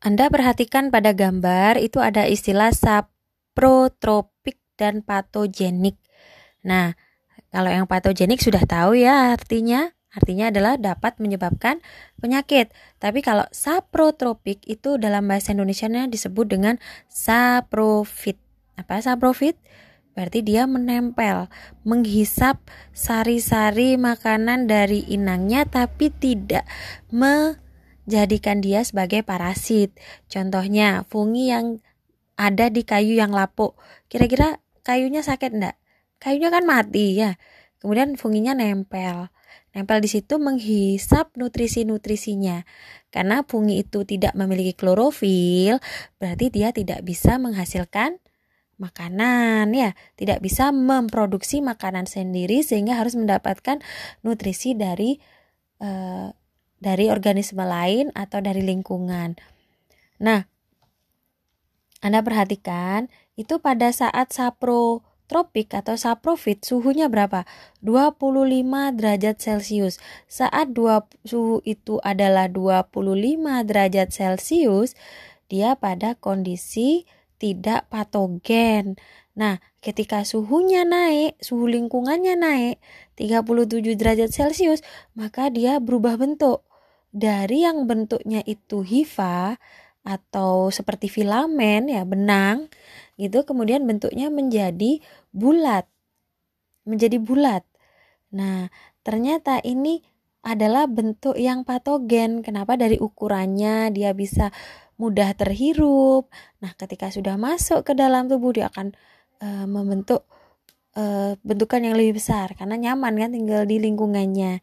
Anda perhatikan pada gambar itu ada istilah saprotropik dan patogenik. Nah, kalau yang patogenik sudah tahu ya artinya. Artinya adalah dapat menyebabkan penyakit. Tapi kalau saprotropik itu dalam bahasa Indonesia disebut dengan saprofit. Apa saprofit? Berarti dia menempel, menghisap sari-sari makanan dari inangnya tapi tidak menjadikan dia sebagai parasit. Contohnya, fungi yang ada di kayu yang lapuk. Kira-kira kayunya sakit enggak? Kayunya kan mati ya. Kemudian funginya nempel. Nempel di situ menghisap nutrisi-nutrisinya. Karena fungi itu tidak memiliki klorofil, berarti dia tidak bisa menghasilkan makanan ya, tidak bisa memproduksi makanan sendiri sehingga harus mendapatkan nutrisi dari uh, dari organisme lain atau dari lingkungan. Nah, Anda perhatikan itu pada saat sapro tropik atau saprofit suhunya berapa? 25 derajat Celcius. Saat dua, suhu itu adalah 25 derajat Celcius, dia pada kondisi tidak patogen. Nah, ketika suhunya naik, suhu lingkungannya naik 37 derajat Celcius, maka dia berubah bentuk. Dari yang bentuknya itu hifa atau seperti filamen ya, benang, gitu kemudian bentuknya menjadi bulat. Menjadi bulat. Nah, ternyata ini adalah bentuk yang patogen. Kenapa dari ukurannya dia bisa mudah terhirup. Nah, ketika sudah masuk ke dalam tubuh dia akan uh, membentuk uh, bentukan yang lebih besar karena nyaman kan tinggal di lingkungannya.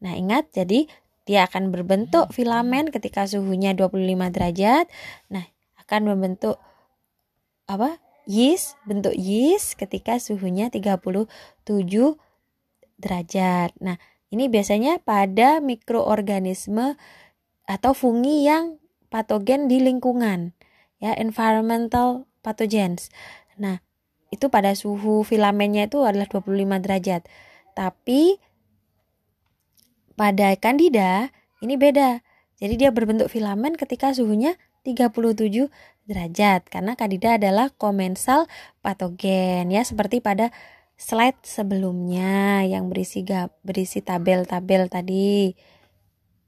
Nah, ingat jadi dia akan berbentuk filamen ketika suhunya 25 derajat. Nah, akan membentuk apa? yeast, bentuk yeast ketika suhunya 37 derajat. Nah, ini biasanya pada mikroorganisme atau fungi yang patogen di lingkungan ya environmental pathogens. Nah, itu pada suhu filamennya itu adalah 25 derajat. Tapi pada kandida ini beda. Jadi dia berbentuk filamen ketika suhunya 37 derajat karena kandida adalah komensal patogen ya seperti pada slide sebelumnya yang berisi berisi tabel-tabel tadi.